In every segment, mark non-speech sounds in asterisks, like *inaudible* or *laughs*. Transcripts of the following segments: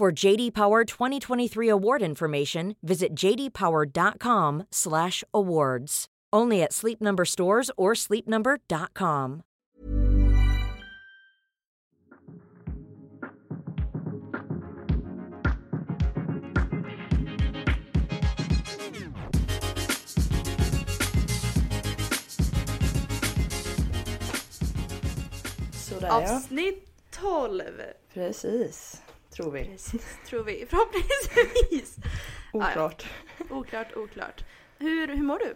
For JD Power 2023 award information, visit jdpower.com/awards. Only at Sleep Number stores or sleepnumber.com. Sådär ja. Avsnitt 12. Precis. Tror vi. Precis, tror vi. Förhoppningsvis. *laughs* Oklart. Oklart, oklart. Hur, hur mår du?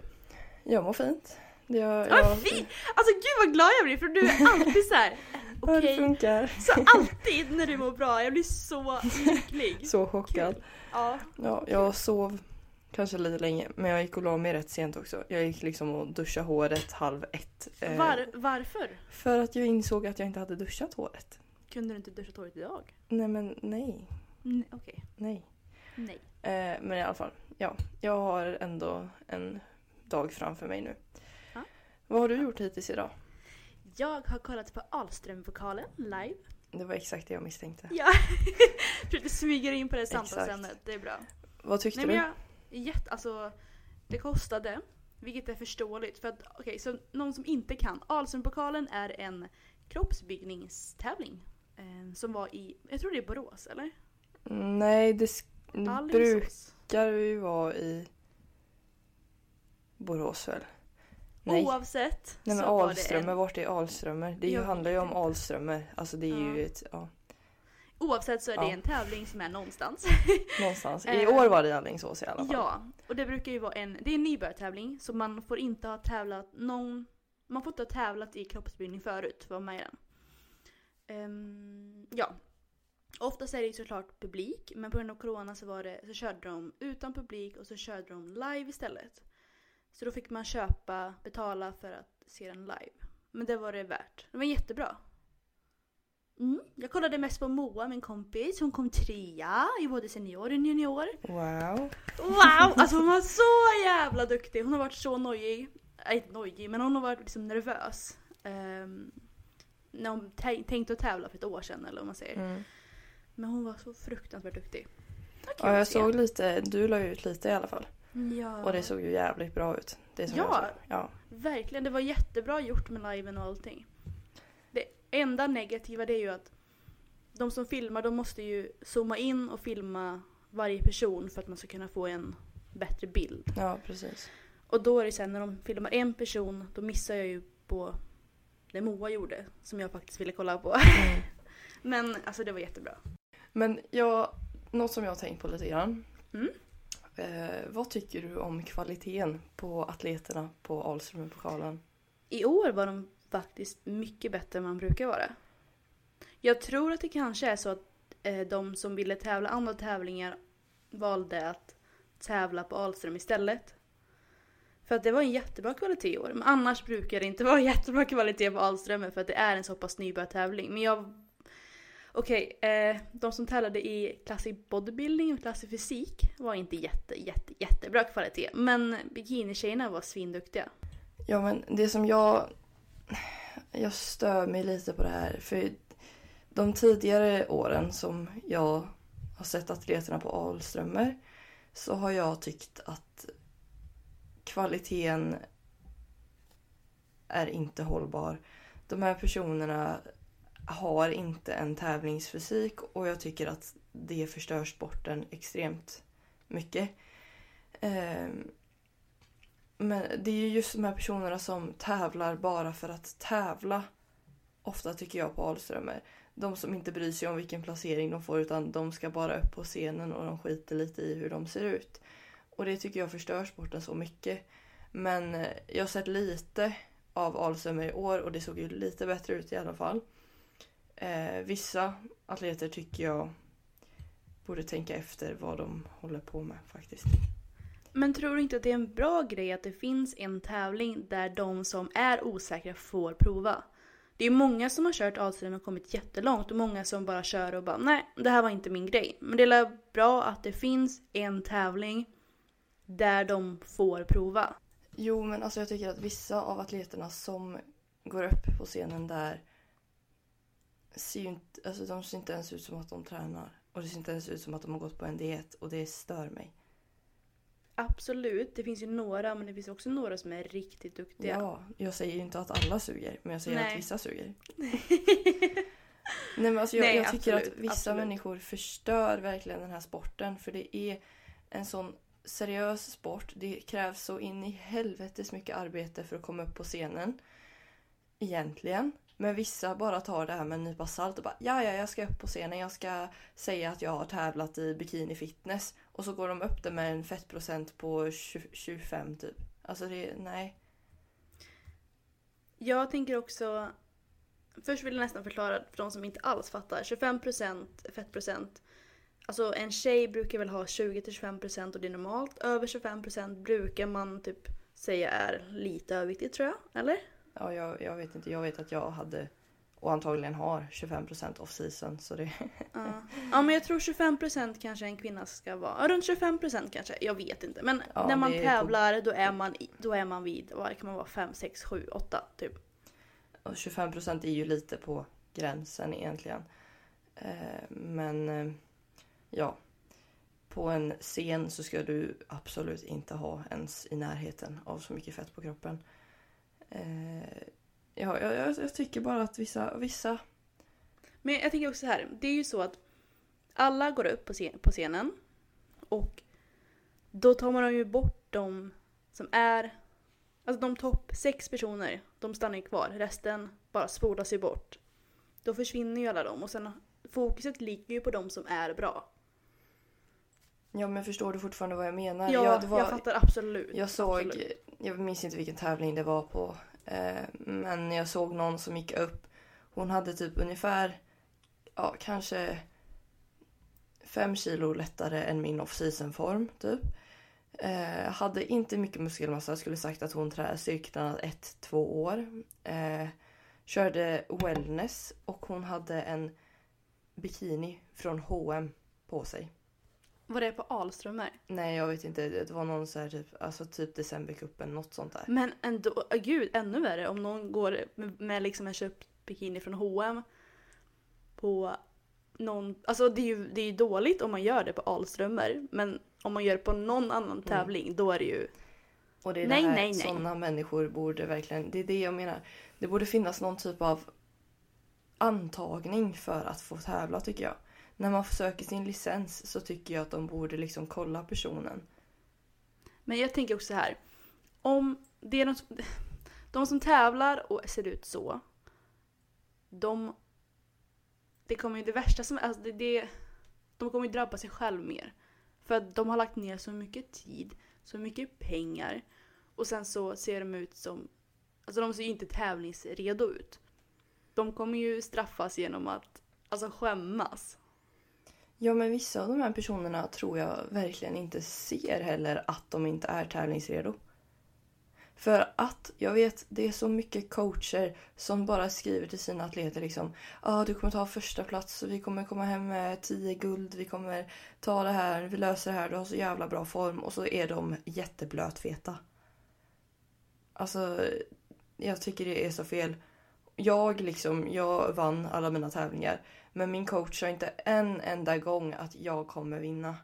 Jag mår fint. Jag, Ja, jag, fint! Alltså gud vad glad jag blir för du är alltid så här. *laughs* Ja, det Okej. funkar. Så alltid när du mår bra, jag blir så lycklig. Så chockad. Ja. Ja, jag sov kanske lite länge men jag gick och la mig rätt sent också. Jag gick liksom och duschade håret halv ett. eh, Var, varför? För att jag insåg att jag inte hade duschat håret. Kunde du inte duscha håret idag? Nej men nej. Mm, Okej, Nej. nej. Eh, men i alla fall. Ja, jag har ändå en dag framför mig nu. Ja. Vad har du gjort hittills idag? Jag har kollat på Ahlström-vokalen live. Det var exakt det jag misstänkte. Ja. *laughs* Försökte smyga in på det samtalsämnet, det är bra. Vad tyckte Nej men du? jag, jätte, alltså det kostade, vilket är förståeligt. För att, okej, så någon som inte kan. Ahlströmpokalen är en kroppsbyggningstävling. Eh, som var i, jag tror det är Borås eller? Mm, Nej, det Alingsås. brukar ju vara i Borås väl? Nej. Oavsett Nej men Alströmer, en, vart är Alströmer? Det ju, handlar ju om. Alströmer. Alltså det är Ja. ju ett, ja, Oavsett så är det Ja. en tävling som är någonstans. *laughs* någonstans. I Eh, år var det i Alingsås i alla fall. Ja, och det brukar ju vara en, det är en nybörjartävling så man får inte ha tävlat någon, man får inte ha tävlat i kroppsbyggning förut för att vara med i den. Ehm, ja. Oftast är det ju såklart publik men på grund av corona så, var det, så körde de utan publik och så körde de live istället. Så då fick man köpa, betala för att se den live. Men det var det värt. Det var jättebra. Mm. Jag kollade mest på Moa, min kompis. Hon kom trea i både senior och junior. Wow. Wow! *laughs* Alltså hon var så jävla duktig. Hon har varit så nojig. Nej, inte nojig, men hon har varit liksom nervös. Um, när hon tä- tänkte att tävla för ett år sedan eller vad man säger. Mm. Men hon var så fruktansvärt duktig. Ja, jag se. såg lite, du la ut lite i alla fall. Ja, Och det såg ju jävligt bra ut. Det som Ja. Ja. verkligen. Det var jättebra gjort med liven och allting. Det enda negativa det är ju att de som filmar de måste ju zooma in och filma varje person för att man ska kunna få en bättre bild. ja, precis. Och då är det sen när de filmar en person, då missar jag ju på det Moa gjorde. Som jag faktiskt ville kolla på. Mm. *laughs* Men alltså det var jättebra. Men jag, något som jag har tänkt på lite grann. Mm. Eh, vad tycker du om kvaliteten på atleterna på Alströmerpokalen? I år var de faktiskt mycket bättre än man brukar vara. Jag tror att det kanske är så att eh, de som ville tävla andra tävlingar valde att tävla på Ahlström istället. För att det var en jättebra kvalitet i år. Men annars brukar det inte vara *laughs* jättebra kvalitet på Alströmer. för att det är en så pass nybörjartävling. Men jag... Okej, eh, de som tävlade i klass i bodybuilding och klass i fysik var inte jätte, jätte, jättebra kvalitet. Men bikinitjejerna var svinduktiga. Ja men det som jag... Jag stör mig lite på det här. För de tidigare åren som jag har sett atleterna på Alströmer så har jag tyckt att kvaliteten är inte hållbar. De här personerna har inte en tävlingsfysik och jag tycker att det förstör sporten extremt mycket. Ehm, men det är ju just de här personerna som tävlar bara för att tävla. Ofta tycker jag på Alströmer. De som inte bryr sig om vilken placering de får utan de ska bara upp på scenen och de skiter lite i hur de ser ut. Och det tycker jag förstör sporten så mycket. Men eh, jag har sett lite av Alströmer i år och det såg ju lite bättre ut i alla fall. Eh, vissa atleter tycker jag borde tänka efter vad de håller på med faktiskt. Men tror du inte att det är en bra grej att det finns en tävling där de som är osäkra får prova? Det är många som har kört Adström och kommit jättelångt och många som bara kör och bara nej, det här var inte min grej. Men det är bra att det finns en tävling där de får prova. Jo, men alltså jag tycker att vissa av atleterna som går upp på scenen där ser ju inte, alltså de ser inte ens ut som att de tränar. Och det ser inte ens ut som att de har gått på en diet och det stör mig. Absolut, det finns ju några men det finns också några som är riktigt duktiga. Ja, jag säger ju inte att alla suger men jag säger Nej. att vissa suger. *laughs* Nej men alltså jag, Nej, jag tycker absolut, att vissa absolut. människor förstör verkligen den här sporten för det är en sån seriös sport. Det krävs så in i helvetes mycket arbete för att komma upp på scenen. Egentligen. Men vissa bara tar det här med en nypa salt och bara ja, ja, jag ska upp på scenen. Jag ska säga att jag har tävlat i bikini fitness. Och så går de upp det med en fettprocent på 20, 25 typ. Alltså det, nej. Jag tänker också... Först vill jag nästan förklara för de som inte alls fattar. 25% fettprocent. Alltså en tjej brukar väl ha 20-25% och det är normalt. Över 25% brukar man typ säga är lite överviktigt tror jag. Eller? Ja, jag, jag vet inte. Jag vet att jag hade och antagligen har 25% off season. Så det, Ja. ja men jag tror 25% kanske en kvinna ska vara. Runt 25% kanske. Jag vet inte. Men Ja, när man tävlar då är man, då är man vid, vad kan man vara? 5, 6, 7, 8 typ. och 25% är ju lite på gränsen egentligen. Eh, men eh, ja. På en scen så ska du absolut inte ha ens i närheten av så mycket fett på kroppen. Eh, ja, jag, jag, jag tycker bara att vissa, vissa Men jag tänker också så här. Det är ju så att alla går upp på, scen- på scenen och då tar man ju bort de som är... Alltså de topp sex personer, de stannar ju kvar. Resten bara spolas ju bort. Då försvinner ju alla dem och sen fokuset ligger ju på de som är bra. Ja men förstår du fortfarande vad jag menar? Ja, det var- jag fattar absolut. Jag såg, Absolut. jag minns inte vilken tävling det var på. Eh, men jag såg någon som gick upp. Hon hade typ ungefär, ja kanske fem kilo lättare än min off-season form typ. Eh, hade inte mycket muskelmassa. Jag skulle sagt att hon trä- styrketränat ett, två år. Eh, körde wellness och hon hade en bikini från H&M på sig. Var det på Alströmer? Nej jag vet inte, det var någon så här typ, alltså typ decembercupen, något sånt där. Men ändå, gud ännu värre om någon går med, med liksom en köpt bikini från H&M på någon, alltså det är ju det är dåligt om man gör det på Alströmer men om man gör det på någon annan tävling då är det ju Och det är Nej, det här, nej, nej. sådana människor borde verkligen, det är det jag menar. Det borde finnas någon typ av antagning för att få tävla tycker jag. När man söker sin licens så tycker jag att de borde liksom kolla personen. Men jag tänker också så här. Om det är de, som- de som tävlar och ser ut så. De... Det kommer ju det värsta som... Alltså det, det, de kommer ju drabba sig själv mer. För att de har lagt ner så mycket tid, så mycket pengar. Och sen så ser de ut som... Alltså de ser ju inte tävlingsredo ut. De kommer ju straffas genom att alltså skämmas. Ja men vissa av de här personerna tror jag verkligen inte ser heller att de inte är tävlingsredo. För att jag vet, det är så mycket coacher som bara skriver till sina atleter liksom Ja, ah, du kommer ta första plats och vi kommer komma hem med 10 guld, vi kommer ta det här, vi löser det här, du har så jävla bra form och så är de jätteblötfeta. Alltså, jag tycker det är så fel. Jag liksom, jag vann alla mina tävlingar. Men min coach sa inte en enda gång att jag kommer vinna.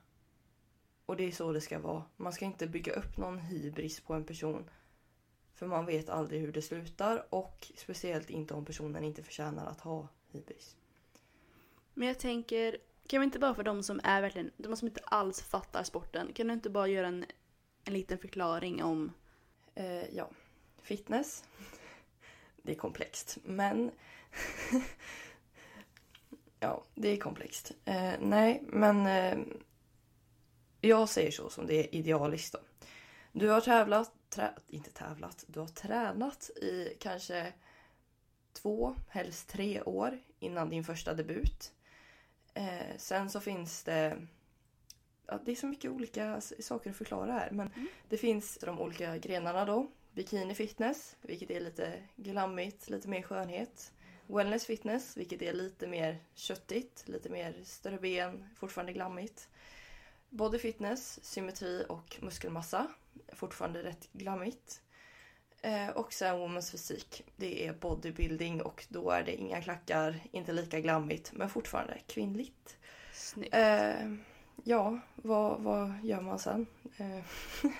Och det är så det ska vara. Man ska inte bygga upp någon hybris på en person. För man vet aldrig hur det slutar och speciellt inte om personen inte förtjänar att ha hybris. Men jag tänker, kan vi inte bara för de som är verkligen, de som inte alls fattar sporten, kan du inte bara göra en, en liten förklaring om Eh, ja, fitness. Det är komplext, men... *laughs* ja, det är komplext. Eh, nej, men... Eh, jag säger så som det är idealiskt då. Du har tävlat, trä, inte tävlat, du har tränat i kanske två, helst tre år innan din första debut. Eh, sen så finns det ja, det är så mycket olika saker att förklara här. Men Mm. det finns de olika grenarna då. Bikini fitness, vilket är lite glammigt, lite mer skönhet. Wellness fitness, vilket är lite mer köttigt, lite mer större ben, fortfarande glammigt. Body fitness, symmetri och muskelmassa, fortfarande rätt glammigt. Eh, och sen women's fysik, det är bodybuilding och då är det inga klackar, inte lika glammigt men fortfarande kvinnligt. Snyggt. Eh, ja, vad, vad gör man sen? Eh,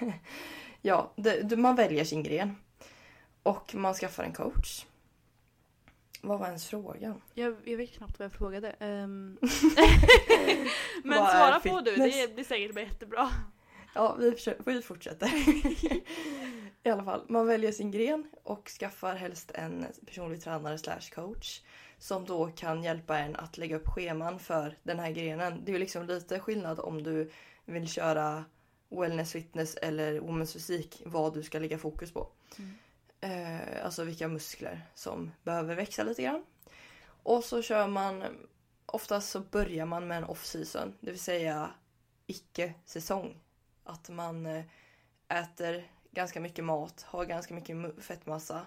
*laughs* ja, det, man väljer sin gren. Och man skaffar en coach. Vad var ens frågan? Jag, jag vet knappt vad jag frågade. Ehm. *laughs* Men Vad svara på du, det blir säkert jättebra. Ja, vi, försöker, vi fortsätter. *laughs* I alla fall, man väljer sin gren och skaffar helst en personlig tränare slash coach. Som då kan hjälpa en att lägga upp scheman för den här grenen. Det är ju liksom lite skillnad om du vill köra wellness, fitness eller women's fysik. Vad du ska lägga fokus på. Mm. Eh, alltså vilka muskler som behöver växa lite grann. Och så kör man, oftast så börjar man med en off-season. Det vill säga icke-säsong. Att man eh, äter ganska mycket mat, har ganska mycket fettmassa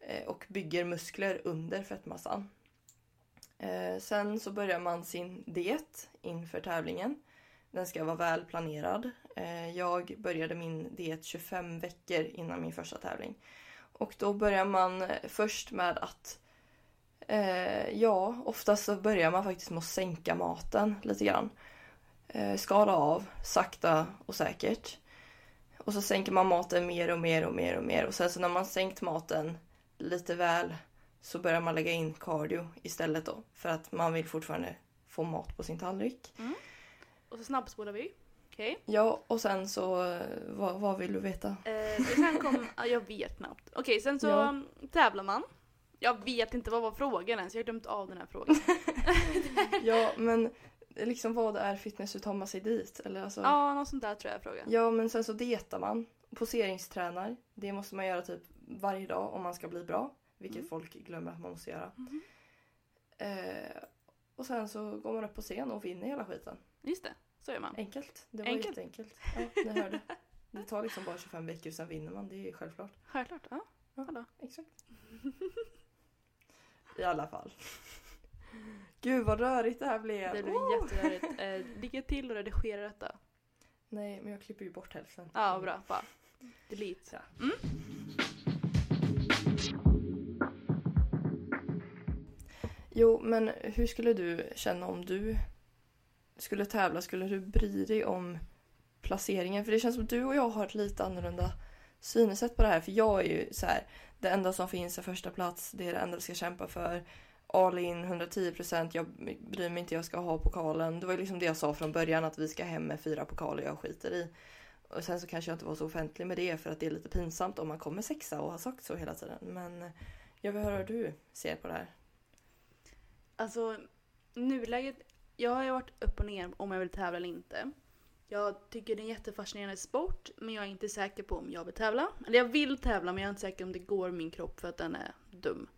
eh, och bygger muskler under fettmassan. Eh, sen så börjar man sin diet inför tävlingen. Den ska vara väl planerad. Jag började min diet 25 veckor innan min första tävling. Och då börjar man eh, först med att eh, Ja, oftast så börjar man faktiskt med att sänka maten lite grann. Eh, skala av sakta och säkert. Och så sänker man maten mer och mer och mer och mer. Och sen så när man sänkt maten lite väl så börjar man lägga in cardio istället då. För att man vill fortfarande få mat på sin tallrik. Mm. Och så snabbspolar vi. Okej. Ja, och sen så, vad, vad vill du veta? Eh, sen kom, ja, jag vet knappt. Okej, sen så Ja. um, tävlar man. Jag vet inte vad var frågan ens, jag har glömt av den här frågan. *laughs* Ja, men liksom vad är fitness? Hur tar man sig dit? Eller alltså, Ja, något sånt där tror jag frågan. Ja, men sen så dietar man. Poseringstränar. Det måste man göra typ varje dag om man ska bli bra. Vilket Mm. folk glömmer att man måste göra. Mhm. Eh, och sen så går man upp på scen och vinner hela skiten. Just det, så gör man. Enkelt. Det var Enkelt. jätteenkelt. Ja, ni hörde. Det tar liksom bara 25 veckor sen vinner man. Det är självklart. Självklart. Ja. Hallå. Exakt. I alla fall. Gud vad rörigt det här blev. Det blir Oh! jätterörigt. Eh, till och redigera detta. Nej, men jag klipper ju bort hälften. Ja, bra. Bara. Delete. Ja. Mm. Jo, men hur skulle du känna om du skulle tävla? Skulle du bry dig om placeringen? För det känns som att du och jag har ett lite annorlunda synsätt på det här. För jag är ju så här, det enda som finns är första plats. Det är det enda jag ska kämpa för. All in, 110 procent, Jag bryr mig inte, jag ska ha pokalen. Det var ju liksom det jag sa från början, att vi ska hem med fyra pokaler jag skiter i. Och sen så kanske jag inte var så offentlig med det för att det är lite pinsamt om man kommer sexa och har sagt så hela tiden. Men jag vill höra hur du ser på det här. Alltså, nuläget. Jag har ju varit upp och ner om jag vill tävla eller inte. Jag tycker det är en jättefascinerande sport, men jag är inte säker på om jag vill tävla. Eller jag vill tävla, men jag är inte säker om det går i min kropp för att den är dum.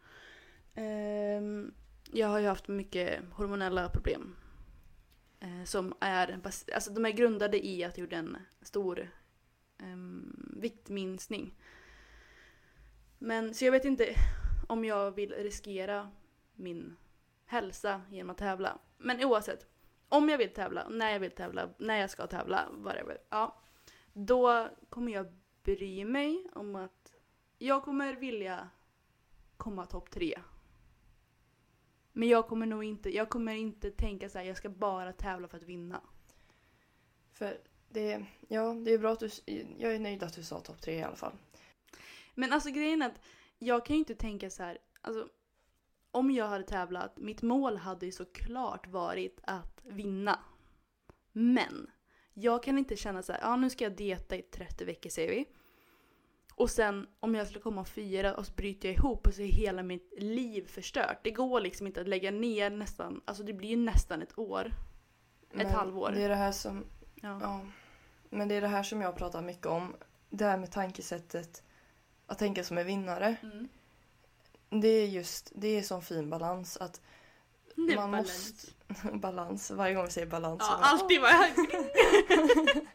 Ehm, jag har ju haft mycket hormonella problem. Eh, som är, alltså de är grundade i att jag gjorde en stor um, viktminskning. Men så jag vet inte om jag vill riskera min hälsa genom att tävla. Men oavsett, om jag vill tävla, när jag vill tävla, när jag ska tävla, whatever. Ja, då kommer jag bry mig om att jag kommer vilja komma topp tre. Men jag kommer nog inte, jag kommer inte tänka så här, jag ska bara tävla för att vinna. För det, ja, det är bra att du, jag är nöjd att du sa topp tre i alla fall. Men alltså grejen är att jag kan ju inte tänka så här, alltså om jag hade tävlat, mitt mål hade ju såklart varit att vinna. Men jag kan inte känna så här, ja nu ska jag dieta i 30 veckor säger vi. Och sen om jag skulle komma fyra och så bryter jag ihop och så är hela mitt liv förstört. Det går liksom inte att lägga ner nästan, alltså det blir ju nästan ett år. Men halvår. Det är det här som, Ja. ja, men det är det här som jag pratar mycket om. Det här med tankesättet att tänka som en vinnare. Mm. Det är just, det är sån fin balans att man balans. måste... *laughs* balans. Varje gång vi säger balans. Ja, bara, alltid var jag... *laughs*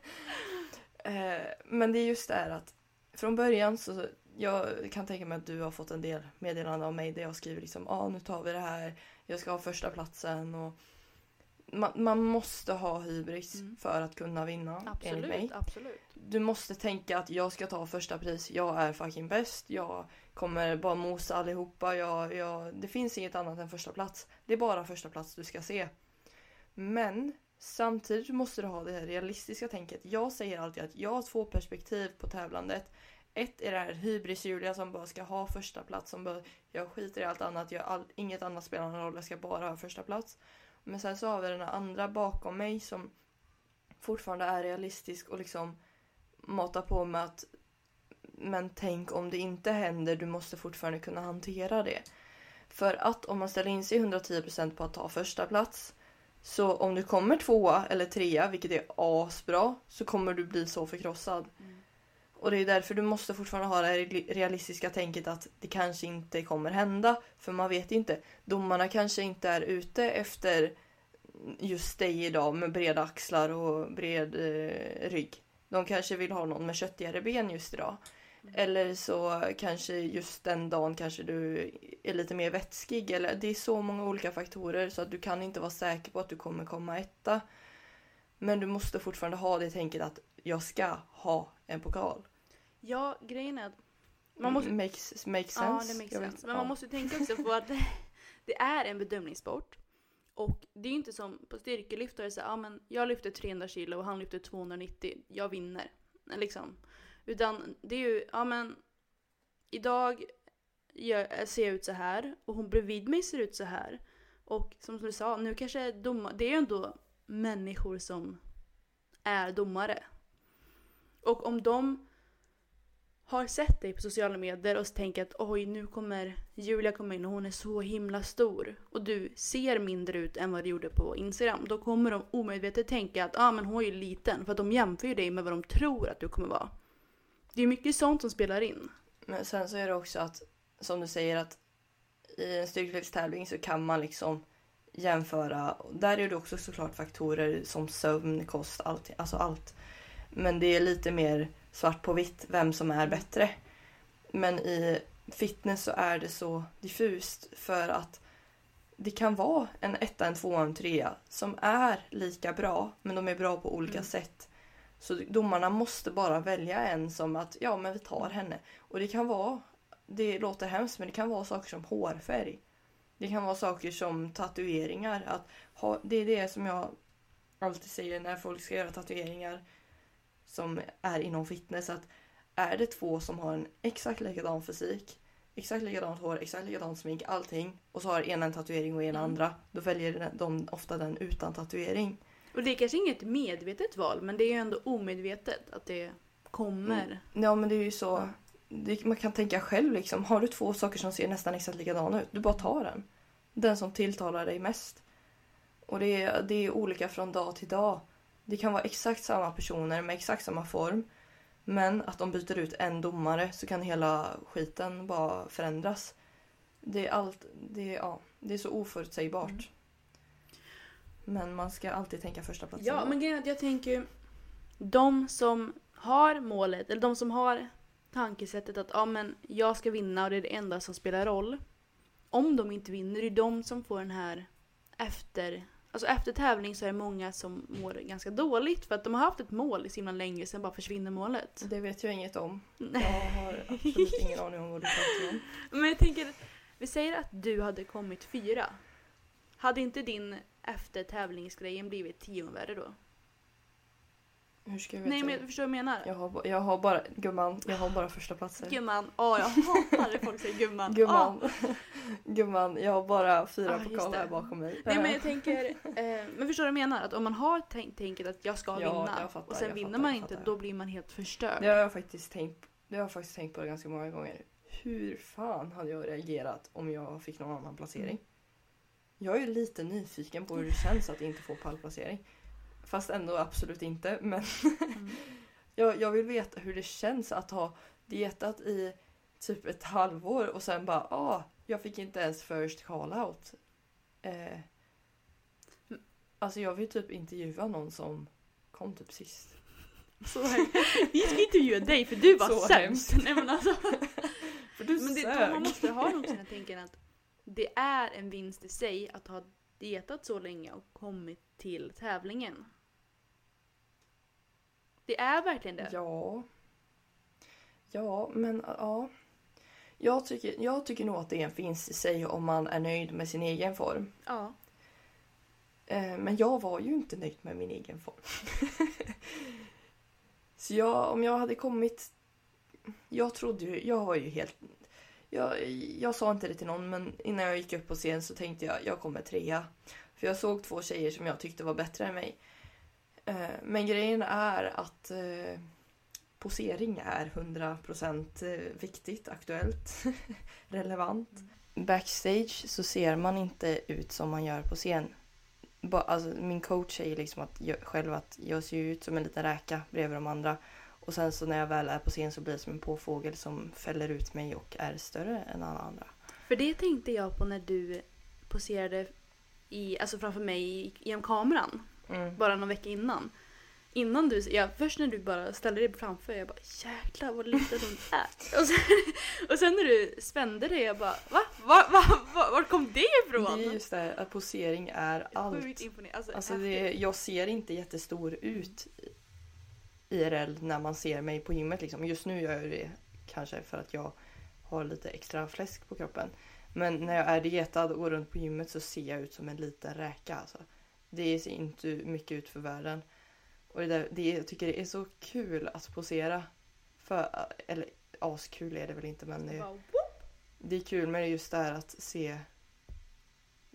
Eh, men det är just det här att från början så jag kan tänka mig att du har fått en del meddelanden av mig där jag skriver liksom ah, nu tar vi det här, jag ska ha första platsen och man, man måste ha hybris Mm. för att kunna vinna enligt mig. Absolut, absolut. Du måste tänka att jag ska ta första pris, jag är fucking bäst, jag kommer bara mosa allihopa, jag, jag, det finns inget annat än första plats. Det är bara första plats du ska se. Men samtidigt måste du ha det här realistiska tänket. Jag säger alltid att jag har två perspektiv på tävlandet. Ett är det här hybris-Julia som bara ska ha första plats som bara, jag skiter i allt annat, jag all, inget annat spelar någon roll, jag ska bara ha första plats. Men sen så har vi den andra bakom mig som fortfarande är realistisk och liksom matar på med att men tänk om det inte händer, du måste fortfarande kunna hantera det. För att om man ställer in sig 110% på att ta första plats så om du kommer tvåa eller trea, vilket är asbra, så kommer du bli så förkrossad. Mm. Och det är därför du måste fortfarande ha det här realistiska tänket att det kanske inte kommer hända. För man vet inte. Domarna kanske inte är ute efter just dig idag med breda axlar och bred eh, rygg. De kanske vill ha någon med köttigare ben just idag. Mm. Eller så kanske just den dagen kanske du är lite mer vätskig. Eller det är så många olika faktorer så att du kan inte vara säker på att du kommer komma etta. Men du måste fortfarande ha det tänket att jag ska ha en pokal. Ja, grejen är att man måste... Makes, makes Ja, sense. det makes Jag vet- sense. Men ja. man måste tänka också på att *laughs* det är en bedömningssport. Och det är ju inte som på styrkelyft, där det är så ja men jag lyfter 300 kilo och han lyfter 290, jag vinner. Liksom. Utan det är ju, ja men idag gör, ser jag ut så här och hon bredvid mig ser ut så här. Och som du sa, nu kanske domar, det är ju ändå människor som är domare. Och om de har sett dig på sociala medier och tänker att oj nu kommer Julia komma in och hon är så himla stor och du ser mindre ut än vad du gjorde på Instagram. Då kommer de omedvetet tänka att ah, men hon är ju liten för att de jämför ju dig med vad de tror att du kommer vara. Det är mycket sånt som spelar in. Men sen så är det också att, som du säger att i en styrkelyftstävling så kan man liksom jämföra. Där är det också såklart faktorer som sömn, kost, allt. Alltså allt. Men det är lite mer svart på vitt vem som är bättre. Men i fitness så är det så diffust för att det kan vara en etta, en tvåa, en trea som är lika bra men de är bra på olika Mm. sätt. Så domarna måste bara välja en som att ja men vi tar henne. Och det kan vara, det låter hemskt men det kan vara saker som hårfärg. Det kan vara saker som tatueringar. Att ha, det är det som jag alltid säger när folk ska göra tatueringar som är inom fitness. Att är det två som har en exakt likadan fysik, exakt likadant hår, exakt likadant smink, allting och så har ena en tatuering och ena Mm. andra. Då väljer de ofta den utan tatuering. Och det är kanske inget medvetet val men det är ju ändå omedvetet att det kommer. Ja men det är ju så. Ja. Det, man kan tänka själv liksom. Har du två saker som ser nästan exakt likadana ut, du bara tar den. Den som tilltalar dig mest. Och det är, det är olika från dag till dag. Det kan vara exakt samma personer med exakt samma form. Men att de byter ut en domare så kan hela skiten bara förändras. Det är allt, det är, ja, det är så oförutsägbart. Mm. Men man ska alltid tänka första platsen. Ja, men grejen jag tänker ju, de som har målet, eller de som har tankesättet att ja, men jag ska vinna och det är det enda som spelar roll. Om de inte vinner, det är de som får den här efter... Alltså efter tävling så är det många som mår ganska dåligt för att de har haft ett mål i så himla länge, sen bara försvinner målet. Det vet jag inget om. Jag har absolut ingen aning om vad du pratar om. *laughs* Men jag tänker, vi säger att du hade kommit fyra. Hade inte din efter tävlingsgrejen blivit tion värre då? Hur ska jag veta? Nej men förstår du vad jag menar? jag, har, jag har bara, gumman, jag har bara första platser. Gumman. Åh, jag *laughs* hatar när folk säger gumman. Gumman, *laughs* gumman, jag har bara fyra Ah, pokaler det. bakom mig. Nej men jag *laughs* tänker, eh, men förstår du vad jag menar? Att om man har tänkt, tänket att jag ska Ja, vinna jag fattar, och sen vinner fattar, man inte, då blir man helt förstörd. Det har jag faktiskt tänkt, det har jag faktiskt tänkt på det ganska många gånger. Hur fan hade jag reagerat om jag fick någon annan placering? Jag är ju lite nyfiken på hur det känns att inte få pallplacering. Fast ändå absolut inte. Men Mm. *laughs* jag, jag vill veta hur det känns att ha dietat i typ ett halvår och sen bara ah, jag fick inte ens first call out. Eh, Alltså jag vill typ intervjua någon som kom typ sist. *laughs* Så Vi ska intervjua dig för du var Så sämst. Nej, men alltså. *laughs* För du Men det, man måste ha nog sina tänken att det är en vinst i sig att ha dietat så länge och kommit till tävlingen. Det är verkligen det. Ja. Ja, men ja. Jag tycker, jag tycker nog att det är en vinst i sig om man är nöjd med sin egen form. Ja. Eh, Men jag var ju inte nöjd med min egen form. *laughs* Så jag, om jag hade kommit... Jag trodde ju... Jag var ju helt... Jag, jag sa inte det till någon men innan jag gick upp på scen så tänkte jag jag kommer trea. För jag såg två tjejer som jag tyckte var bättre än mig. Eh, Men grejen är att eh, posering är 100% viktigt, aktuellt, *laughs* relevant. Backstage så ser man inte ut som man gör på scen. Ba, alltså, min coach säger liksom att jag, själv att jag ser ut som en liten räka bredvid de andra. Och sen så när jag väl är på scen så blir jag som en påfågel som fäller ut mig och är större än alla andra. För det tänkte jag på när du poserade i, alltså framför mig genom kameran. Mm. Bara någon vecka innan. Innan du, ja, först när du bara ställde dig framför, jag bara jäklar vad liten hon är. *laughs* Och sen, och sen när du spände dig, jag bara va? va, va, va var kom det ifrån? Det är just det här att posering är allt. Alltså, Alltså det, jag ser inte jättestor ut IRL när man ser mig på gymmet. Liksom. Just nu gör jag det kanske för att jag har lite extra fläsk på kroppen. Men när jag är dietad och går runt på gymmet så ser jag ut som en liten räka. Alltså. Det ser inte mycket ut för världen. Och det där, det, jag tycker det är så kul att posera. För, eller askul är det väl inte men det, whoop. det är kul med det just där att se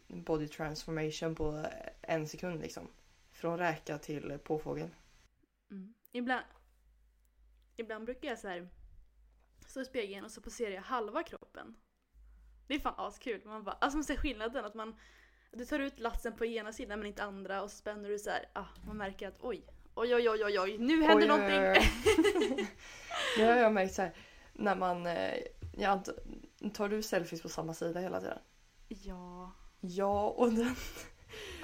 body transformation på en sekund liksom. Från räka till påfågel. Mm. Ibland, ibland brukar jag så här stå i spegeln och så poserar jag halva kroppen. Det är fan askul. Man bara, alltså man ser skillnaden att man du tar ut latsen på ena sidan men inte andra och så spänner du så här. Ah, man märker att oj, oj, oj, oj, oj, oj nu händer Oj, någonting. *laughs* Nu har jag märkt så här, när man... eh, Jag ant- tar du selfies på samma sida hela tiden? ja. Ja, och den...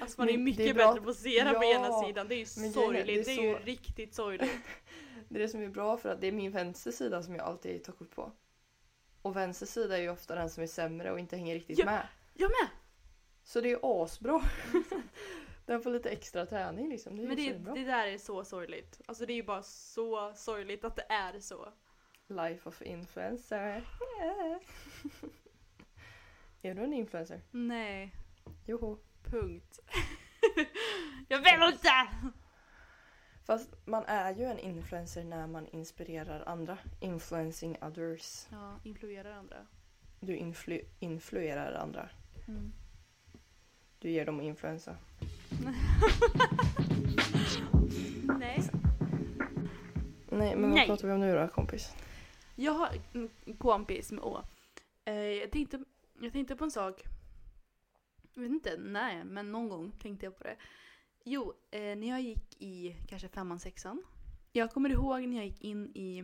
Alltså man är mycket det är bättre på att på Ja. ena sidan. Det är ju Men grejen är, sorgligt. det Det är ju så- riktigt sorgligt. *laughs* Det är det som är bra för att det är min vänster sida som jag alltid tar kort på. Och vänster sida är ju ofta den som är sämre och inte hänger riktigt Ja. med. Jag med! Så det är asbra. *laughs* den får lite extra träning liksom. Det är Men det, det där är så sorgligt. Alltså det är ju bara så sorgligt att det är så. Life of influencer. *laughs* är du en influencer? Nej, Joho. punkt. *laughs* jag vill inte! Fast man är ju en influencer när man inspirerar andra. Influencing others. Ja, influerar andra. Du influ- influerar andra. Mm. Du ger dem influensa. *laughs* Nej. Nej, men vad Nej. pratar vi om nu då kompis? Jag har en kompis med Å. Eh, jag, tänkte, jag tänkte på en sak. Jag vet inte när, men någon gång tänkte jag på det. Jo, eh, när jag gick i kanske femman, sexan. Jag kommer ihåg när jag gick in i...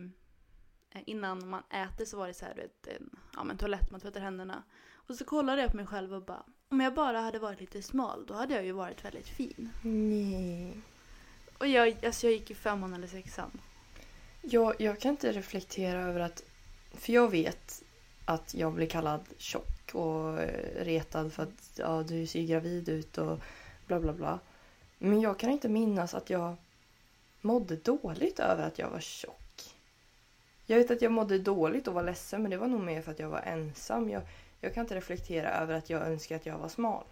Eh, innan man äter så var det så här, du vet, en, ja, men toalett, man tvättar händerna. Och så kollade jag på mig själv och bara, om jag bara hade varit lite smal, då hade jag ju varit väldigt fin. Nej. Och jag, alltså jag gick i femman eller sexan. Jag, jag kan inte reflektera över att... För jag vet att jag blir kallad tjock och eh, retad för att ja, du ser gravid ut och bla bla bla. Men jag kan inte minnas att jag mådde dåligt över att jag var tjock. Jag vet att jag mådde dåligt och var ledsen men det var nog mer för att jag var ensam. Jag, jag kan inte reflektera över att jag önskar att jag var smal.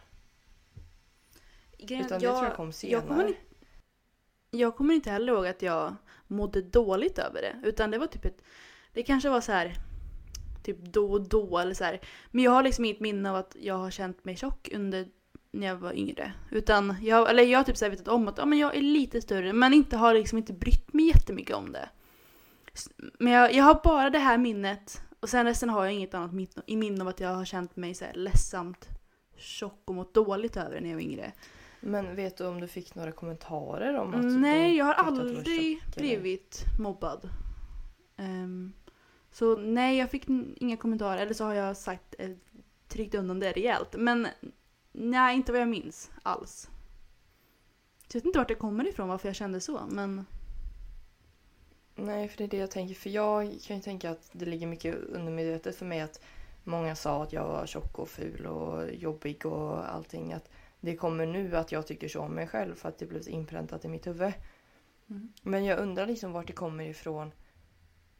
Grejen- Utan det tror jag kom Jag kommer, senare. inte- jag kommer inte heller ihåg att jag mådde dåligt över det. Utan det var typ ett... Det kanske var så här typ då och då eller så här. Men jag har liksom inget minne av att jag har känt mig tjock under när jag var yngre. Utan jag, eller jag har typ så vetat om att ja, men jag är lite större men inte har liksom inte brytt mig jättemycket om det. Men jag, jag har bara det här minnet och sen resten har jag inget annat i minne av att jag har känt mig så här ledsamt tjock och mått dåligt över när jag var yngre. Men vet du om du fick några kommentarer om att Nej, jag har aldrig blivit mobbad. Ehm, så nej, jag fick inga kommentarer. Eller så har jag sagt, eh, tryckt undan det rejält. Men nej, inte vad jag minns alls. Så jag vet inte vart det kommer ifrån varför jag kände så men Nej, för det är det jag tänker. För jag kan ju tänka att det ligger mycket undermedvetet för mig att många sa att jag var tjock och ful och jobbig och allting. Att det kommer nu att jag tycker så om mig själv för att det blev inpräntat i mitt huvud. Mm. Men jag undrar liksom vart det kommer ifrån.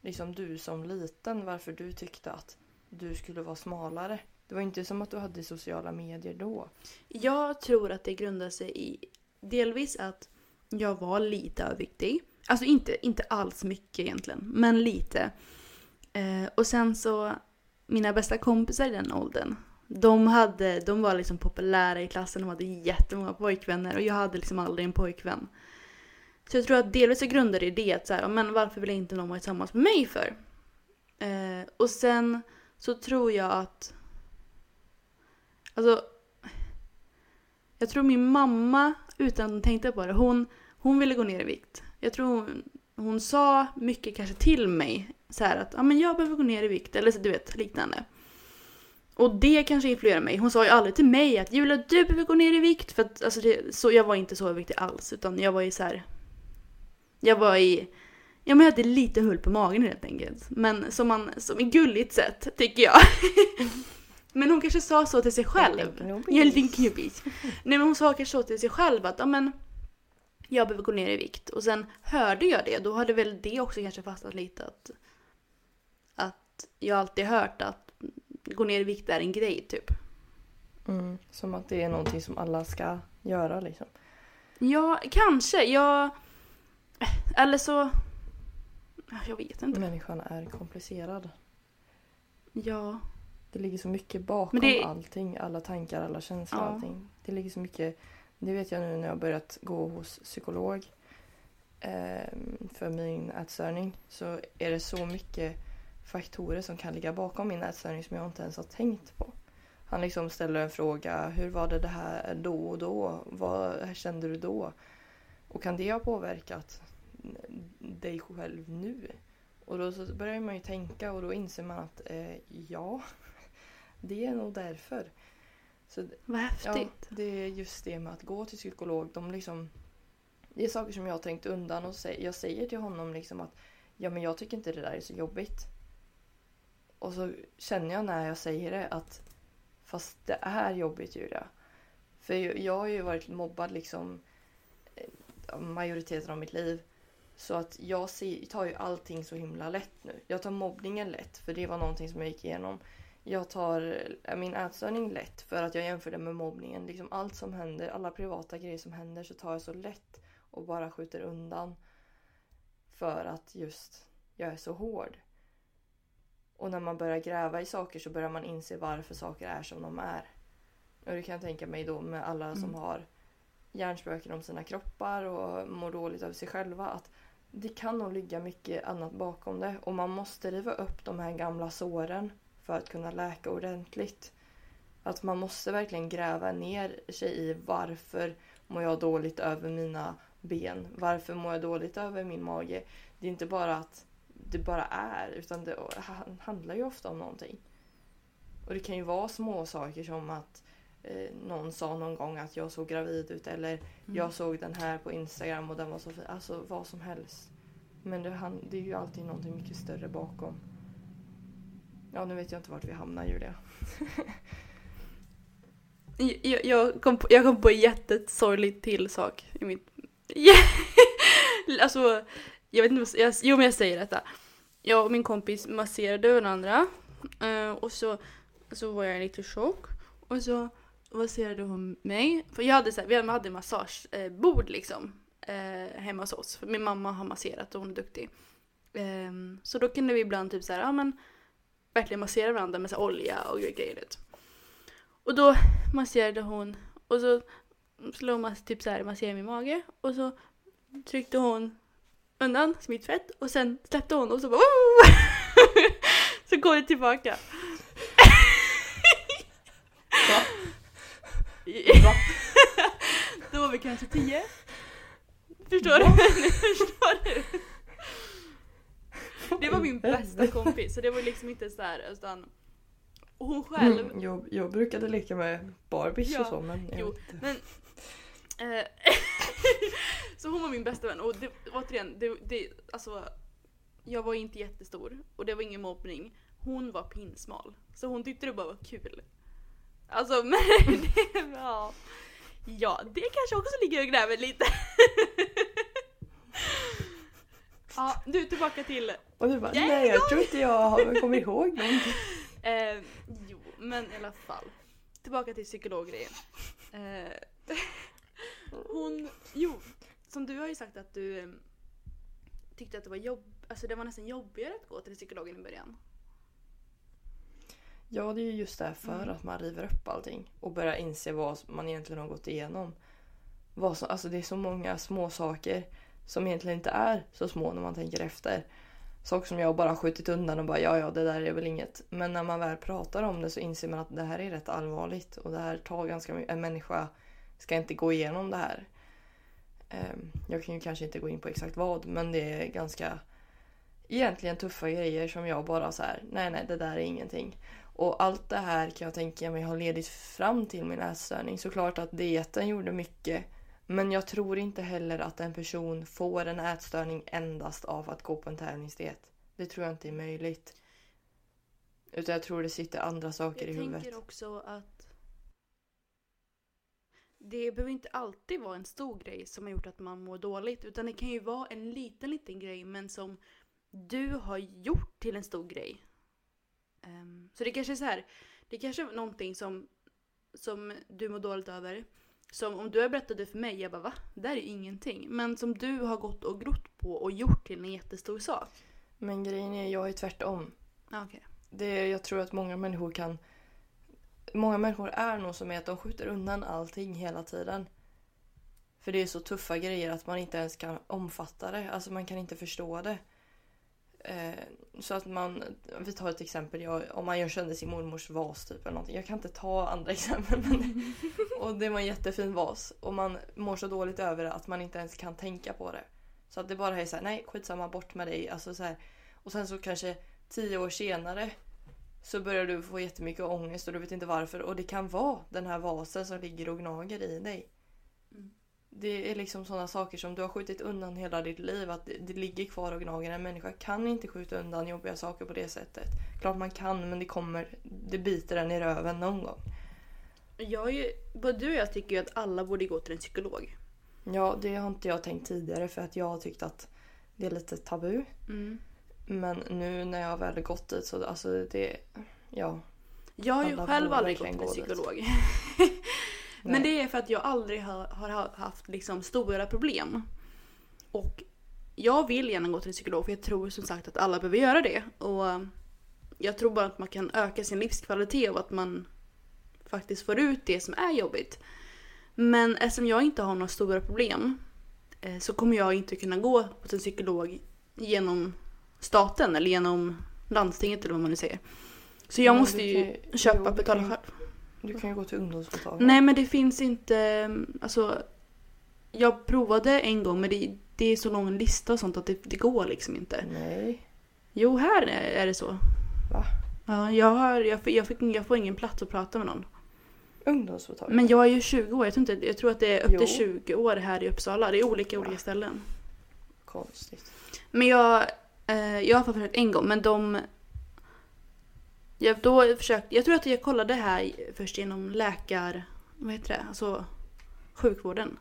Liksom du som liten, varför du tyckte att du skulle vara smalare. Det var inte som att du hade sociala medier då. Jag tror att det grundar sig i delvis att jag var lite överviktig. Alltså inte, inte alls mycket egentligen, men lite. Eh, och sen så, mina bästa kompisar i den åldern, de, hade, de var liksom populära i klassen, de hade jättemånga pojkvänner och jag hade liksom aldrig en pojkvän. Så jag tror att delvis så grundar det i det att så här, men varför vill inte någon vara tillsammans med mig för? Eh, och sen så tror jag att... Alltså... Jag tror min mamma, utan att hon tänkte på det, hon, hon ville gå ner i vikt. Jag tror hon, hon sa mycket kanske till mig så här att ah, men jag behöver gå ner i vikt eller så, du vet liknande. Och det kanske influerade mig. Hon sa ju aldrig till mig att Julia du behöver gå ner i vikt för att alltså, det, så, jag var inte så överviktig alls utan jag var ju så här. Jag var i Ja men jag hade lite hull på magen helt enkelt. Men som, man, som ett gulligt sätt tycker jag. *laughs* men hon kanske sa så till sig själv. Jag är en liten knubbis. Nej men hon sa kanske så till sig själv att ja men jag behöver gå ner i vikt. Och sen hörde jag det, då hade väl det också kanske fastnat lite att att jag alltid hört att gå ner i vikt är en grej typ. Mm, som att det är någonting som alla ska göra liksom. Ja, kanske. Jag... Eller så... Jag vet inte. Människan är komplicerad. Ja. Det ligger så mycket bakom det- allting. Alla tankar, alla känslor, Ja. allting. Det ligger så mycket. Det vet jag nu när jag har börjat gå hos psykolog. eh, för min ätstörning. Så är det så mycket faktorer som kan ligga bakom min ätstörning som jag inte ens har tänkt på. Han liksom ställer en fråga. Hur var det det här då och då? Vad kände du då? Och kan det ha påverkat dig själv nu? Och då så börjar man ju tänka och då inser man att eh, ja, *laughs* det är nog därför. Så Vad ja, häftigt. det är just det med att gå till psykolog. De liksom, det är saker som jag har tänkt undan och jag säger till honom liksom att ja men jag tycker inte det där är så jobbigt. Och så känner jag när jag säger det att fast det är jobbigt Julia. För jag, har ju varit mobbad liksom eh, majoriteten av mitt liv. Så att jag tar ju allting så himla lätt nu. Jag tar mobbningen lätt för det var någonting som jag gick igenom. Jag tar eh, min ätstörning lätt för att jag jämför det med mobbningen. Liksom allt som händer, alla privata grejer som händer så tar jag så lätt och bara skjuter undan. För att just jag är så hård. Och när man börjar gräva i saker så börjar man inse varför saker är som de är. Och det kan jag tänka mig då med alla som Mm. har hjärnspöken om sina kroppar och mår dåligt över sig själva. Att det kan nog ligga mycket annat bakom det. Och man måste riva upp de här gamla såren för att kunna läka ordentligt. Att man måste verkligen gräva ner sig i varför mår jag dåligt över mina ben? Varför mår jag dåligt över min mage? Det är inte bara att det bara är utan det han- handlar ju ofta om någonting. Och det kan ju vara små saker som att eh, någon sa någon gång att jag såg gravid ut eller Mm. jag såg den här på Instagram och den var så fin. Alltså vad som helst. Men det, det är ju alltid någonting mycket större bakom. Ja, nu vet jag inte vart vi hamnar Julia. *laughs* Jag, jag, kom på, jag kom på en jättesorglig till sak i mitt... *laughs* alltså, jag vet inte vad jag, Jo men jag säger detta. Jag och min kompis masserade varandra. Eh, och så, så var jag lite tjock. Och så masserade hon mig. För jag hade så här, vi hade massagebord liksom. Eh, hemma hos oss. För min mamma har masserat och hon är duktig. Ehm, så då kunde vi ibland typ så här, ja men verkligen massera varandra med så olja och grejer. vet. Och då masserade hon och så slog man typ så här, masserade min mage och så tryckte hon undan smittfett och sen släppte hon och så bara *laughs* Så går det tillbaka. Va? *laughs* Va? Då var vi kanske tio. Förstår du? *laughs* Förstår du? Det var min bästa kompis så det var liksom inte så här utan hon själv Mm, jag, jag brukade leka med Barbies Ja, och så men jo. Men Eh, *laughs* så hon var min bästa vän och det, återigen, det, det, alltså, jag var inte jättestor och det var ingen mobbning. Hon var pinsmal. Så hon tyckte det bara var kul. Alltså *laughs* men det, ja. ja, det kanske också ligger och gräver lite. *laughs* ja, du tillbaka till... Och du bara, Nej, nej jag jag- tror inte jag har- kommer ihåg *laughs* någonting. Eh, jo, men i alla fall. Tillbaka till psykologgrejen. Eh, *laughs* hon, jo, som du har ju sagt att du eh, tyckte att det var jobb, alltså det var nästan jobbigare att gå till psykologen i början. Ja, det är ju just därför Mm. att man river upp allting och börjar inse vad man egentligen har gått igenom. Vad som, alltså det är så många små saker som egentligen inte är så små när man tänker efter. Saker som jag bara har skjutit undan och bara ja, ja, det där är väl inget. Men när man väl pratar om det så inser man att det här är rätt allvarligt och det här tar ganska mycket. En människa ska inte gå igenom det här. Ehm, jag kan ju kanske inte gå in på exakt vad, men det är ganska egentligen tuffa grejer som jag bara så här, nej, nej, det där är ingenting. Och allt det här kan jag tänka mig har ledit fram till min ätstörning. Såklart att dieten gjorde mycket. Men jag tror inte heller att en person får en ätstörning endast av att gå på en tävlingsdiet. Det tror jag inte är möjligt. Utan jag tror det sitter andra saker Jag i huvudet. tänker också att det behöver inte alltid vara en stor grej som har gjort att man mår dåligt. Utan det kan ju vara en liten, liten grej men som du har gjort till en stor grej. Ehm, så det kanske är så här. Det kanske är någonting som, som du mår dåligt över. Som om du har berättat det för mig, jag bara va? Det där är ju ingenting. Men som du har gått och grott på och gjort till en jättestor sak. Men grejen är, jag är tvärtom. Ah, Okej. Det, jag tror att många människor kan... Många människor är nog som är att de skjuter undan allting hela tiden. För det är så tuffa grejer att man inte ens kan omfatta det. Alltså man kan inte förstå det. Eh, så att man, vi tar ett exempel, jag, om man gör sönder sin mormors vas typ eller någonting. Jag kan inte ta andra *laughs* exempel men *laughs* och det var en jättefin vas. Och man mår så dåligt över det att man inte ens kan tänka på det. Så att det bara är så här, nej skitsamma bort med dig. Alltså så här. Och sen så kanske tio år senare så börjar du få jättemycket ångest och du vet inte varför. Och det kan vara den här vasen som ligger och gnager i dig. Mm. Det är liksom sådana saker som du har skjutit undan hela ditt liv. Att det, det ligger kvar och gnager. En människa kan inte skjuta undan jobbiga saker på det sättet. Klart man kan men det kommer, det biter den i röven någon gång. Jag ju, både du och jag tycker ju att alla borde gå till en psykolog. Ja, det har inte jag tänkt tidigare för att jag har tyckt att det är lite tabu. Mm. Men nu när jag väl gått dit så alltså det, ja. Jag har ju själv aldrig gått till en psykolog. *laughs* Nej. Men det är för att jag aldrig har, har ha- haft liksom stora problem. Och jag vill gärna gå till en psykolog för jag tror som sagt att alla behöver göra det. Och jag tror bara att man kan öka sin livskvalitet och att man faktiskt får ut det som är jobbigt. Men eftersom jag inte har några stora problem eh, så kommer jag inte kunna gå hos en psykolog genom staten eller genom landstinget eller vad man nu säger. Så jag måste ju köpa och betala själv. Du kan ju gå till ungdomsmottagningen. Nej men det finns inte, alltså. Jag provade en gång men det, det är så lång lista och sånt att det, det går liksom inte. Nej. Jo här är, det så. Va? Ja, jag, har, jag, fick- jag, fick, jag får ingen plats att prata med någon. Ungdomsmottagningen? Men jag är ju 20 år, jag tror, inte, jag tror att det är upp till 20 år här i Uppsala. Det är olika Va? olika ställen. Konstigt. Men jag, eh, jag har försökt en gång men de... Jag, då försökte, jag tror att jag kollade här först genom läkar... Vad heter det? Alltså sjukvården.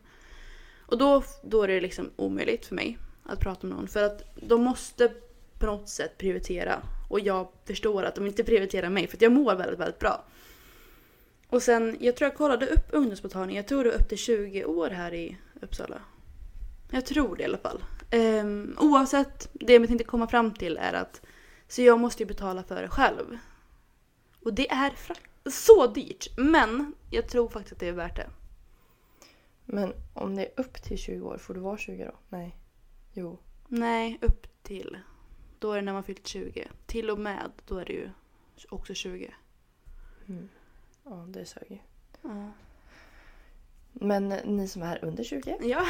Och då, då är det liksom omöjligt för mig att prata med någon. För att de måste på något sätt prioritera. Och jag förstår att de inte prioriterar mig för att jag mår väldigt, väldigt bra. Och sen, jag tror jag kollade upp ungdomsmottagningen. Jag tror det var upp till 20 år här i Uppsala. Jag tror det i alla fall. Um, oavsett, det jag tänkte komma fram till är att så jag måste ju betala för det själv. Och det är så dyrt. Men jag tror faktiskt att det är värt det. Men om det är upp till 20 år, får du vara 20 då? Nej. Jo. Nej, upp till. Då är det när man fyllt 20. Till och med, då är det ju också 20. Mm. Ja, det sög ju. Ja. Men ni som är under 20 ja.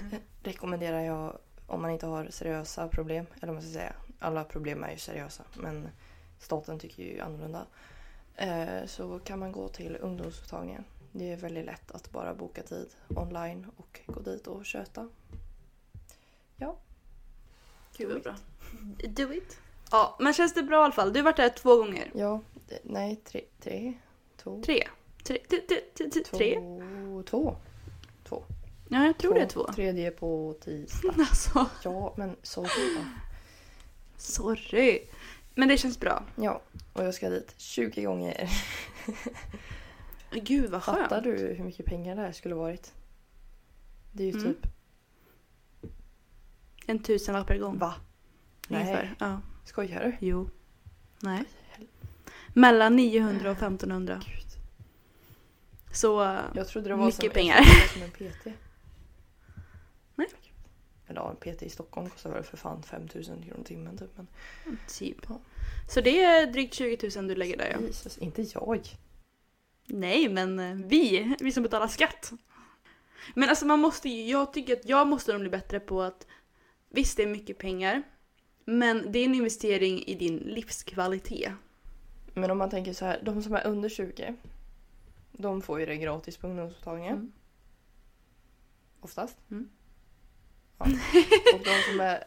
*laughs* rekommenderar jag om man inte har seriösa problem. Eller vad man ska säga. Alla problem är ju seriösa. Men staten tycker ju annorlunda. Eh, så kan man gå till ungdomsmottagningen. Det är väldigt lätt att bara boka tid online och gå dit och köta. Ja. Gud Do vad bra. Do it. Ja, men känns det bra i alla fall? Du har varit där två gånger. Ja, nej, tre, tre, två, Tre. Tre. Tre. tre, tre, tre, två, två. Ja, jag tror det är två. Tredje på tisdag. *laughs* Alltså, Ja, men sorry sorry. Men det känns bra. Ja, och jag ska dit 20 gånger. Gud vad skönt. Fattar du hur mycket pengar det här skulle varit? Det är ju Mm. typ, En tusenlapp per gång. va? Ungefär. Nej, Ja. skojar du? Jo. Nej. Mellan 900 och 1500. Gud. Så Jag trodde det var Mycket som, pengar. Jag trodde det var som en PT. *laughs* Nej. Eller ja, en PT i Stockholm kostar väl för fan 5000 kronor timmen typ. Men typ. Ja. Så det är drygt 20 000 du lägger där ja. Jesus, inte jag. Nej men eh, vi, vi som betalar skatt. Men alltså man måste ju, jag tycker att jag måste nog bli bättre på att visst det är mycket pengar men det är en investering i din livskvalitet. Men om man tänker så här, de som är under 20 de får ju det gratis på ungdomsmottagningen. Mm. Oftast. Mm. Ja. *laughs* Och de som, är,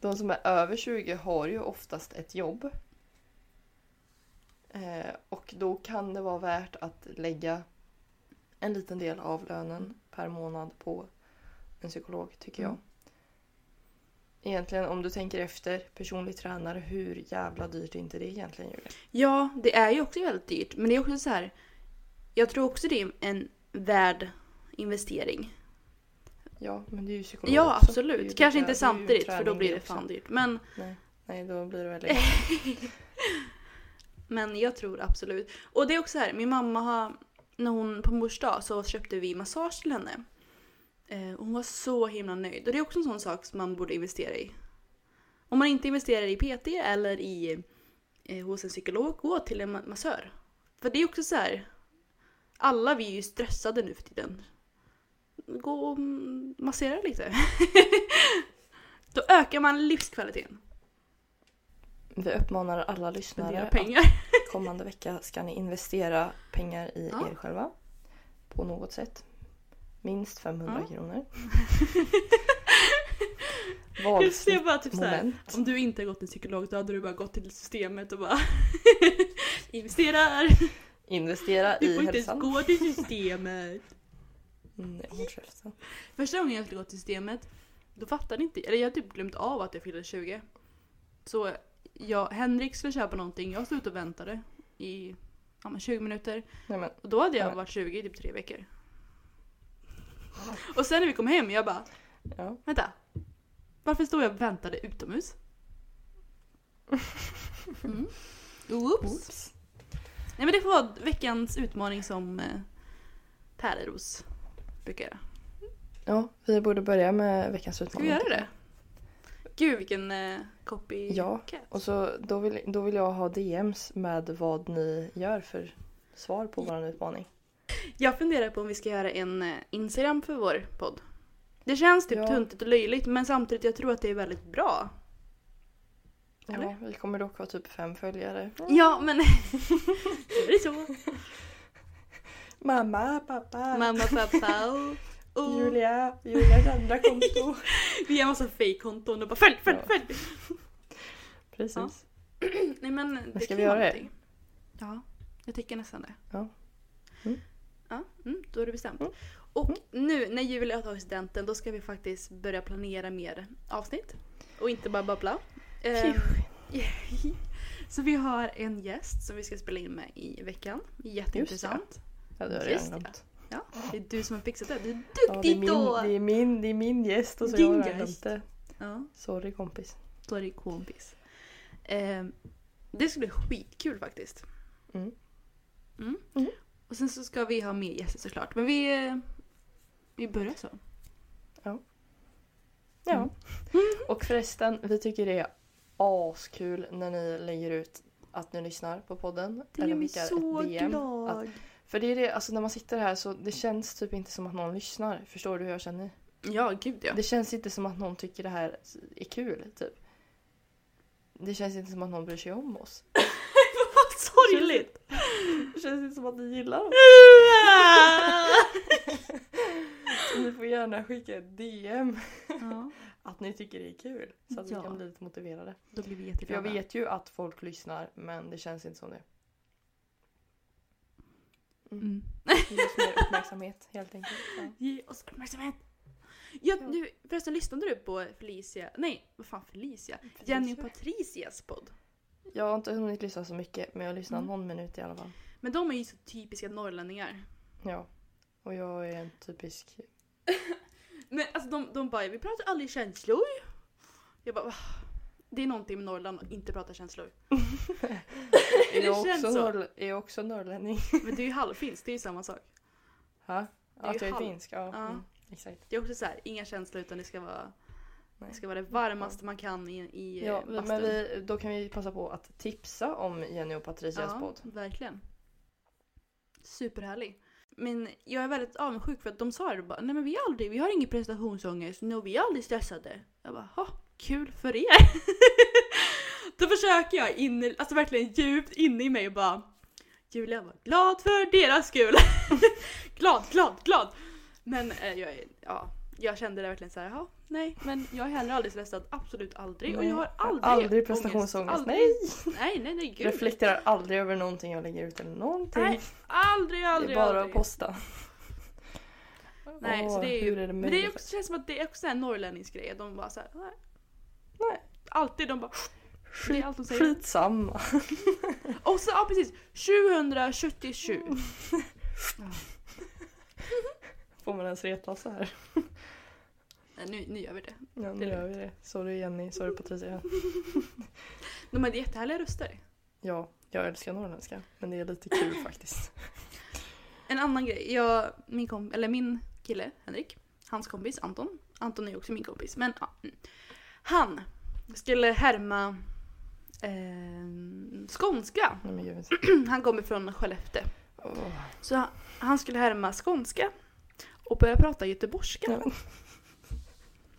de som är över 20 har ju oftast ett jobb. Eh, och då kan det vara värt att lägga en liten del av lönen per månad på en psykolog tycker jag. Mm. Egentligen om du tänker efter, personlig tränare, hur jävla dyrt är inte det egentligen Julia? Ja, det är ju också väldigt dyrt men det är också så här. Jag tror också det är en värd investering. Ja, men det är ju psykolog Ja också. Absolut. Kanske inte samtidigt för då blir det också. fan dyrt. Men, Nej, nej, då blir det väldigt... *laughs* men jag tror absolut. Och det är också här, min mamma har, när hon på mors dag så köpte vi massage till henne. Eh, hon var så himla nöjd. Och det är också en sån sak som man borde investera i. Om man inte investerar i PT eller i, eh, hos en psykolog, gå till en ma- massör. För det är också så här. Alla vi är ju stressade nu för tiden. Gå och massera lite. *laughs* Då ökar man livskvaliteten. Vi uppmanar alla lyssnare pengar. att *laughs* kommande vecka ska ni investera pengar i Ja. er själva. På något sätt. Minst 500 Ja. kronor. *laughs* Valfritt bara typ moment. om du inte har gått till psykolog då hade du bara gått till systemet och bara investerar. Investera Du i får inte ens hälsan. gå till systemet. Mm, håll käften. Första gången jag skulle gå till systemet, då fattade inte, eller jag hade typ glömt av att jag fyllde 20. Så jag, Henrik skulle köpa någonting, jag stod ute och väntade i ja, men 20 minuter. Nej, men, Och då hade jag Ja. varit 20 i typ tre veckor. Och sen när vi kom hem, jag bara ja. Vänta. Varför stod jag och väntade utomhus? Mm. Oops. Nej men det får vara veckans utmaning som eh, Pärleros brukar göra. ja, vi borde börja med veckans Ska utmaning. vi göra det? Gud vilken eh, copy Ja. Och så då vill, då vill jag ha DMs med vad ni gör för svar på vår utmaning. Jag funderar på om vi ska göra en eh, Instagram för vår podd. Det känns typ Ja. tuntigt och löjligt men samtidigt jag tror att det är väldigt bra. Eller? Ja, vi kommer dock ha typ fem följare. Ja men är *laughs* det så? Mamma, pappa, Mamma, pappa *laughs* och... och Julia, Julias andra konto. *laughs* Vi har massa fake-konton och bara följ, följ, Ja. följ! Precis. *clears throat* Nej men det ska vi göra det? Ja, jag tycker nästan det. Ja. Mm. Ja, mm, då är det bestämt. Mm. Och nu när Julia har tagit studenten då ska vi faktiskt börja planera mer avsnitt. Och inte bara babbla. *laughs* Ehm, Så vi har en gäst som vi ska spela in med i veckan. Jätteintressant. Ja, det har jag redan glömt. Ja, det är du som har fixat det. Du är Ja, det, är duktig min, det, är min, det är min gäst och så Din jag har glömt det. Ja, Sorry kompis. det kompis. Ehm, det ska bli skitkul faktiskt. Mm. Mm. Mm. Och sen så ska vi ha mer gäster såklart. Men vi, eh, vi börjar så. Ja. Mm. *laughs* Och förresten, vi tycker det är askul när ni lägger ut att ni lyssnar på podden. Det gör mig så glad. För det är det, alltså när man sitter här så det känns typ inte som att någon lyssnar. Förstår du hur jag känner? Ja, gud ja. Det känns inte som att någon tycker det här är kul, typ. Det känns inte som att någon bryr sig om oss. *laughs* Vad Sorgligt! Det känns inte som att ni gillar. Så *laughs* ni får gärna skicka ett DM ja, *laughs* att ni tycker det är kul. Så att Ja. vi kan bli lite motiverade. då blir vi För jätteglada. jag vet ju att folk lyssnar men det känns inte som det. Mm. Ge oss mer uppmärksamhet helt enkelt. Ja. Ge oss uppmärksamhet! Ja, Ja. du, förresten lyssnade du på Felicia, nej vad fan Felicia? Jenny och Patricias podd. Jag har inte hunnit lyssna så mycket men jag har lyssnat Mm. någon minut i alla fall. Men de är ju så typiska norrlänningar. Ja. Och jag är en typisk... *laughs* Men alltså de, de bara, vi pratar aldrig känslor. Jag bara, "Va?" Det är någonting med Norrland att inte prata känslor. *laughs* *laughs* Är Det jag, känns också så. norr... är jag också norrlänning? Men det är ju halvfinskt, det är ju samma sak. Ha? är Att ju jag är halv- finsk? Ja. Ja. Mm, exakt. Det är också så här, inga känslor utan det ska vara, det ska vara det varmaste man kan i, i Ja, eh, vi- bastun. men vi, då kan vi passa på att tipsa om Jenny och Patricias ja, podd. verkligen. Superhärlig. Men jag är väldigt avundsjuk för att de sa det bara, nej men vi är aldrig, vi har ingen prestationsångest, no, vi är aldrig stressade. Jag bara, ha, kul för er. *laughs* Då försöker jag in, alltså verkligen djupt inne i mig och bara Julia var glad för deras skull. *laughs* glad, glad, glad. Men eh, jag, ja, jag kände det verkligen så här, ja, nej, men jag är heller aldrig stressad, absolut aldrig. och jag har aldrig aldrig ångest. prestationsångest. Nej! Nej, nej, nej, gud. Reflekterar aldrig över någonting jag lägger ut eller någonting. Nej, aldrig, det aldrig, är bara aldrig. att posta. Nej, Åh, så det är ju, är det men det är också, känns som att det är också en norrlänningsk grej. De bara såhär, nej. Alltid de bara, det är allt de säger. Skitsamma. *laughs* Och så, ja precis, 2077. *laughs* Får man ens retas så här? *laughs* Nej, nu, nu gör vi det. Ja, Det nu är gör vi det. Sorry Jenny, sorry Patricia. De hade jättehärliga röster. Ja, jag älskar norrländska. Men det är lite kul faktiskt. En annan grej, jag, min, kom, eller min kille Henrik, hans kompis Anton, Anton är ju också min kompis, men ja. Han skulle härma eh, skånska. *clears throat* Nej. Han kommer från Skellefteå. Åh. Så han, han skulle härma skånska och börja prata göteborgska. Nej,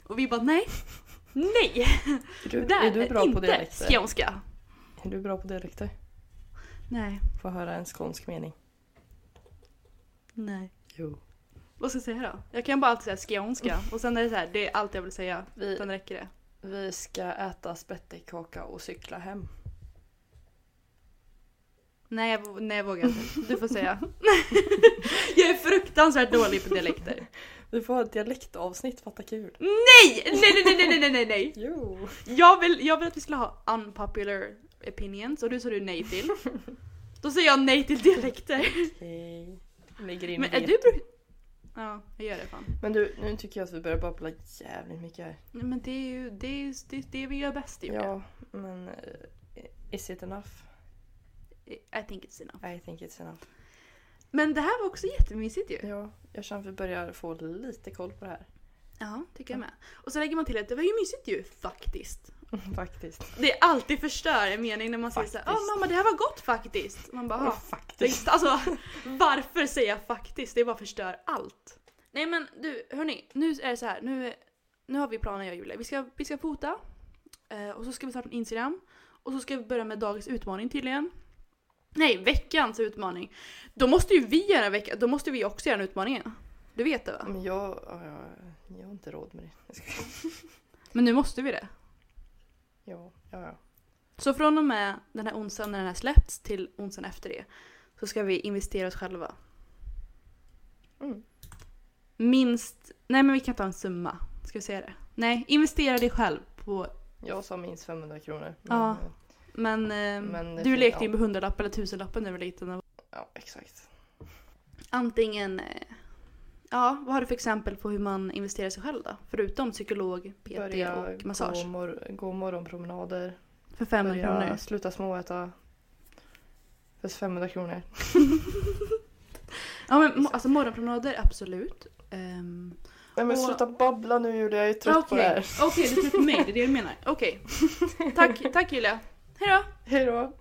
Och vi bara nej, nej! är, du, där är du bra inte på dialekter? skånska. Är du bra på dialekter? Nej, Få höra en skånsk mening. nej. Jo. Vad ska jag säga då? Jag kan bara alltid säga skånska och sen är det så här, det är allt jag vill säga. Vi, Sen räcker det. Vi ska äta spettekaka och cykla hem. Nej, jag, nej, jag vågar inte. Du får säga. *laughs* jag är fruktansvärt dålig på dialekter. Vi får ha ett dialektavsnitt, fatta kul. Nej! Nej, nej, nej, nej, nej, nej, nej! Jo. Jag vill, jag vill att vi skulle ha unpopular opinions och du sa du nej till. *laughs* Då säger jag nej till dialekter. Okej. In Men är du bruk- Ja, jag gör det fan. Men du, nu tycker jag att vi börjar babbla jävligt mycket här. Nej, Men det är ju det, är, ju- det, är det vi gör bäst Julia. Ja, men eh, is it enough? I think it's enough. I think it's enough. Men det här var också jättemysigt ju. Ja, jag känner att vi börjar få lite koll på det här. Ja, tycker jag med. Och så lägger man till att det var ju mysigt ju, faktiskt. *laughs* Faktiskt. Det är alltid förstör en mening när man säger såhär Ja Faktiskt. mamma det här var gott faktiskt. Man bara Ja, "Ja, faktiskt. Alltså varför säga faktiskt? Det bara förstör allt. Nej men du, hörni. Nu är det så här. Nu, nu har vi planer jag och Julia. Vi ska, vi ska fota. Eh, och så ska vi starta en Instagram. Och så ska vi börja med dagens utmaning tydligen. Nej, veckans utmaning. Då måste ju vi göra en vecka. Då måste vi också göra en utmaning. Du vet det va? Men jag, ja, jag, jag har inte råd med det. Jag ska, *laughs* Men nu måste vi det. Ja, ja, ja. Så från och med den här onsdagen när den här släppts till onsdagen efter det så ska vi investera oss själva. Mm. Minst, nej men vi kan ta en summa. Ska vi säga det? Nej, investera dig själv på, Jag sa minst 500 kronor. Men, Ja. eh, men, Men eh, du lekte ju ja. med hundralapp eller tusenlappen när du var liten. ja, exakt. Antingen, eh, ja vad har du för exempel på hur man investerar sig själv då? Förutom psykolog, PT Börja och massage. Gå, mor, gå morgonpromenader. För 500 Börja kronor. sluta småäta. För 500 kronor. *laughs* Ja men alltså morgonpromenader, absolut. Ehm, Nej men Och- sluta babbla nu Julia, jag är trött på det här. okej du är trött på mig, det är det du menar. Okej. *laughs* Tack, tack Julia. Hejdå! Hejdå.